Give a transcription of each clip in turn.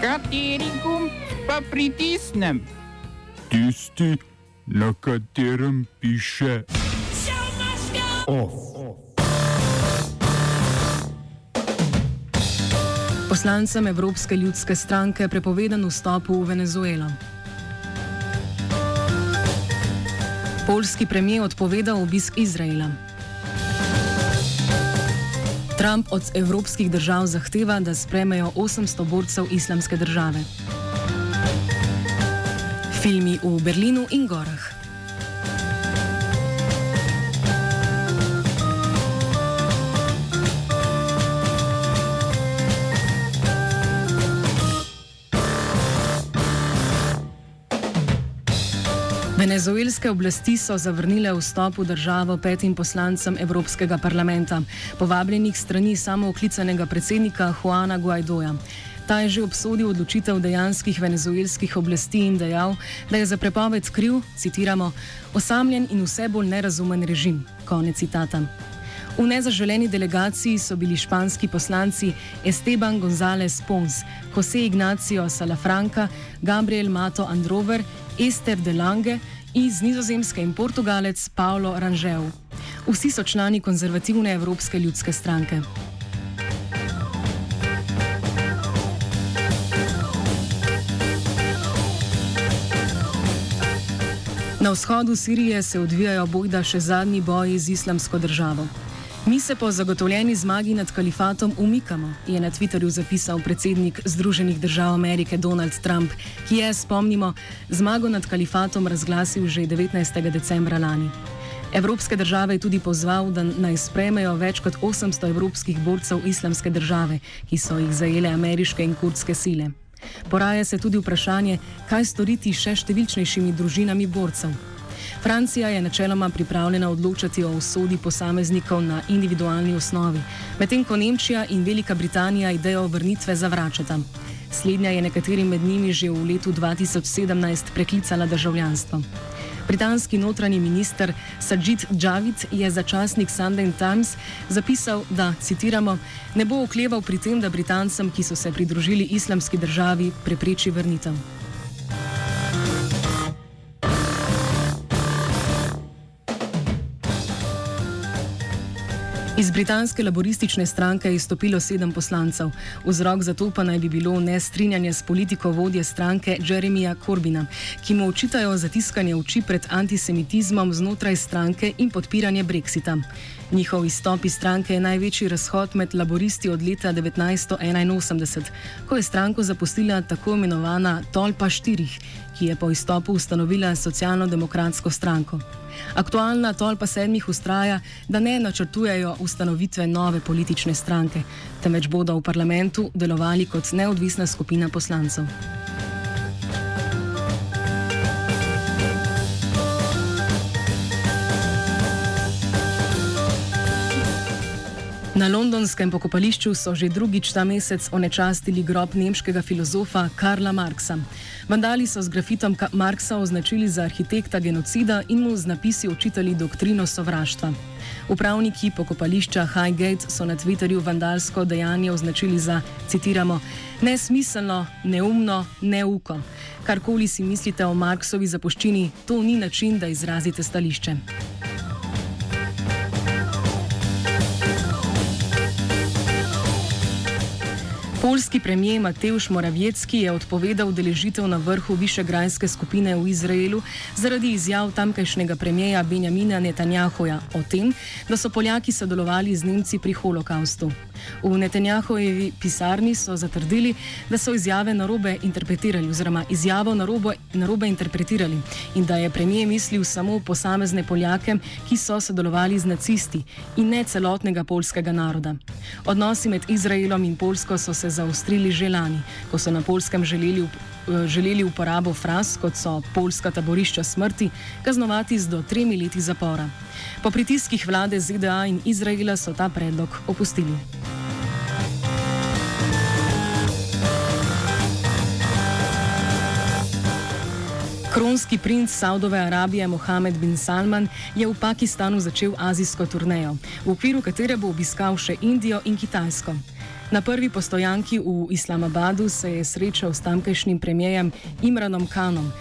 Kateri gumb pa pritisnem? Tisti, na katerem piše OF. Poslancem Evropske ljudske stranke prepovedan vstop v Venezuelo. Polski premijer odpovedal obisk Izraela. Trump od evropskih držav zahteva, da sprejmejo 800 borcev islamske države. Filmi v Berlinu in Gorah. Venezuelske oblasti so zavrnile vstop v državo petim poslancem Evropskega parlamenta, povabljenih strani samooklicanega predsednika Juana Guaidoja. Ta je že obsodil odločitev dejanskih venezuelskih oblasti in dejal, da je za prepoved kriv, citiramo, osamljen in vse bolj nerazumen režim. Konec citata. V nezaželeni delegaciji so bili španski poslanci Esteban González Pons, José Ignacio Salafranca, Gabriel Mato Androver, Ester de Lange iz Nizozemske in Portugalec Paulo Rangel. Vsi so člani konzervativne Evropske ljudske stranke. Na vzhodu Sirije se odvijajo bojda še zadnji boji z islamsko državo. Mi se po zagotovljeni zmagi nad kalifatom umikamo, je na Twitterju zapisal predsednik Združenih držav Amerike Donald Trump, ki je, spomnimo, zmago nad kalifatom razglasil že 19. decembra lani. Evropske države je tudi pozval, da naj sprejmejo več kot 800 evropskih borcev islamske države, ki so jih zajele ameriške in kurdske sile. Poraja se tudi vprašanje, kaj storiti še številčnejšimi družinami borcev. Francija je načeloma pripravljena odločati o usodi posameznikov na individualni osnovi, medtem ko Nemčija in Velika Britanija idejo vrnitve zavračata. Slednja je nekaterim med njimi že v letu 2017 preklicala državljanstvo. Britanski notranji minister Sajid Javid je za časnik Sunday Times zapisal, da, citiramo, ne bo okleval pri tem, da Britancem, ki so se pridružili islamski državi, prepreči vrnitev. Iz britanske laboristične stranke je izstopilo sedem poslancev. Vzrok za to pa naj bi bilo nestrinjanje s politiko vodje stranke Jeremija Corbina, ki mu očitajo zatiskanje oči pred antisemitizmom znotraj stranke in podpiranje Brexita. Njihov izstop iz stranke je največji razhod med laboristi od leta 1981, ko je stranko zapustila tako imenovana Tolpa štirih, ki je po izstopu ustanovila socialno-demokratsko stranko. Aktualna tolpa sedmih ustraja, da ne načrtujejo ustanovitve nove politične stranke, temveč bodo v parlamentu delovali kot neodvisna skupina poslancev. Na londonskem pokopališču so že drugič ta mesec onečastili grob nemškega filozofa Karla Marksa. Vandali so z grafitom Marksa označili za arhitekta genocida in mu z napisi očitali doktrino sovraštva. Upravniki pokopališča Highgate so na Twitterju vandalsko dejanje označili za, citiramo, nesmiselno, neumno, neuko. Karkoli si mislite o Marksovi zapuščini, to ni način, da izrazite stališče. Polski premijer Mateusz Morawiecki je odpovedal deležitev na vrhu Višegrajske skupine v Izraelu zaradi izjav tamkajšnjega premijeja Benjamina Netanjahoja o tem, da so Poljaki sodelovali z Nemci pri holokaustu. V Netanjahojevi pisarni so zatrdili, da so izjave narobe interpretirali oziroma izjavo narobe, narobe interpretirali in da je premijer mislil samo posamezne Poljake, ki so sodelovali z nacisti in ne celotnega polskega naroda. Odnosi med Izraelom in Polsko so se zaostrili že lani, ko so na polskem želeli, želeli uporabo fraz, kot so polska taborišča smrti, kaznovati z do tremi leti zapora. Po pritiskih vlade ZDA in Izraela so ta predlog opustili. Kronski princ Saudove Arabije Mohamed bin Salman je v Pakistanu začel azijsko turnejo, v okviru katere bo obiskal še Indijo in Kitajsko. Na prvi postojanki v Islamabadu se je srečal s tamkajšnjim premijejem Imranom Kanom.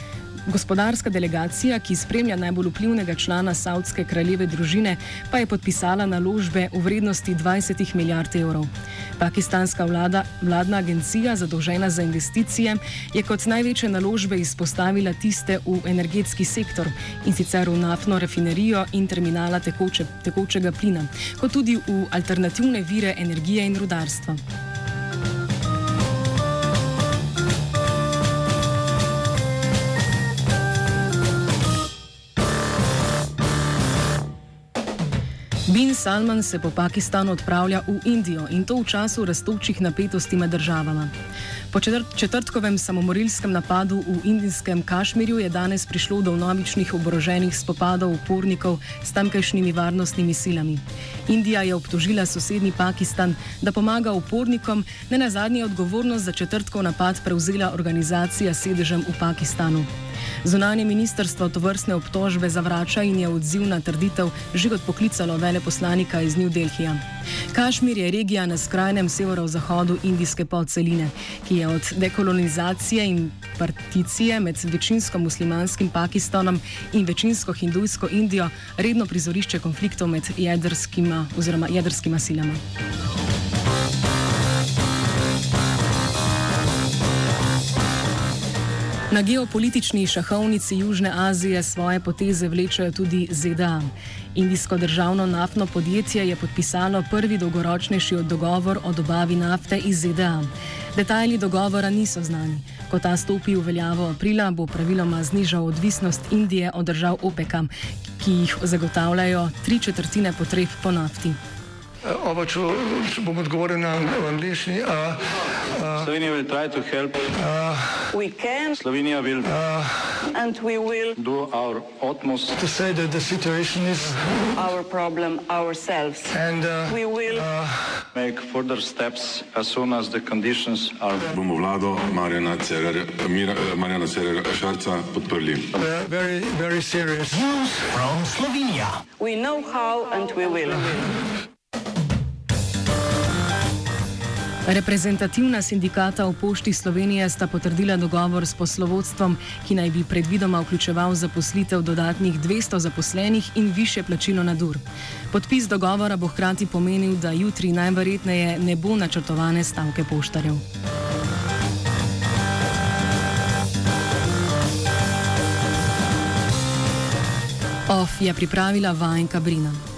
Gospodarska delegacija, ki spremlja najbolj vplivnega člana savdske kraljeve družine, pa je podpisala naložbe v vrednosti 20 milijard evrov. Pakistanska vlada, vladna agencija, zadolžena za investicije, je kot največje naložbe izpostavila tiste v energetski sektor in sicer v naftno rafinerijo in terminala tekoče, tekočega plina, kot tudi v alternativne vire energije in rudarstva. Bin Salman se po Pakistanu odpravlja v Indijo in to v času rastočih napetosti med državama. Po četrtkovem samomorilskem napadu v indijskem Kašmirju je danes prišlo do novičnih oboroženih spopadov upornikov s tamkajšnjimi varnostnimi silami. Indija je obtožila sosednji Pakistan, da pomaga upornikom, ne na zadnji odgovornost za četrtkov napad prevzela organizacija sedežem v Pakistanu. Zunanje ministrstvo to vrstne obtožbe zavrača in je odziv na trditev že odpoklicalo veleposlanika iz New Delhija. Kašmir je regija na skrajnem severozahodu indijske podceline, ki je od dekolonizacije in particije med večinsko muslimanskim Pakistanom in večinsko hindujsko Indijo redno prizorišče konfliktov med jedrskima oziroma jedrskima silama. Na geopolitični šahovnici Južne Azije svoje poteze vlečajo tudi ZDA. Indijsko državno naftno podjetje je podpisalo prvi dolgoročnejši dogovor o dobavi nafte iz ZDA. Detajli dogovora niso znani. Ko ta stopi v veljavo aprila, bo praviloma znižal odvisnost Indije od držav OPEC, ki jih zagotavljajo tri četrtine potreb po nafti. Oba, če bom odgovoril na angliški. Slovenija bo poskušala pomagati. Slovenija bo naredila naš utmost, da bo rekla, da je situacija naš problem, naš problem. In bomo naredili nadaljnje korake, as soon as the conditions are. Bomo vlado Marjana Cererera Šarca podprli. Very, very serious. News from Slovenia. We know how and we will. Reprezentativna sindikata v Pošti Slovenije sta potrdila dogovor s poslovodstvom, ki naj bi predvidoma vključeval zaposlitev dodatnih 200 zaposlenih in više plačilo na dur. Podpis dogovora bo hkrati pomenil, da jutri najverjetneje ne bo načrtovane stavke poštarjev. OF je pripravila Vajenka Brina.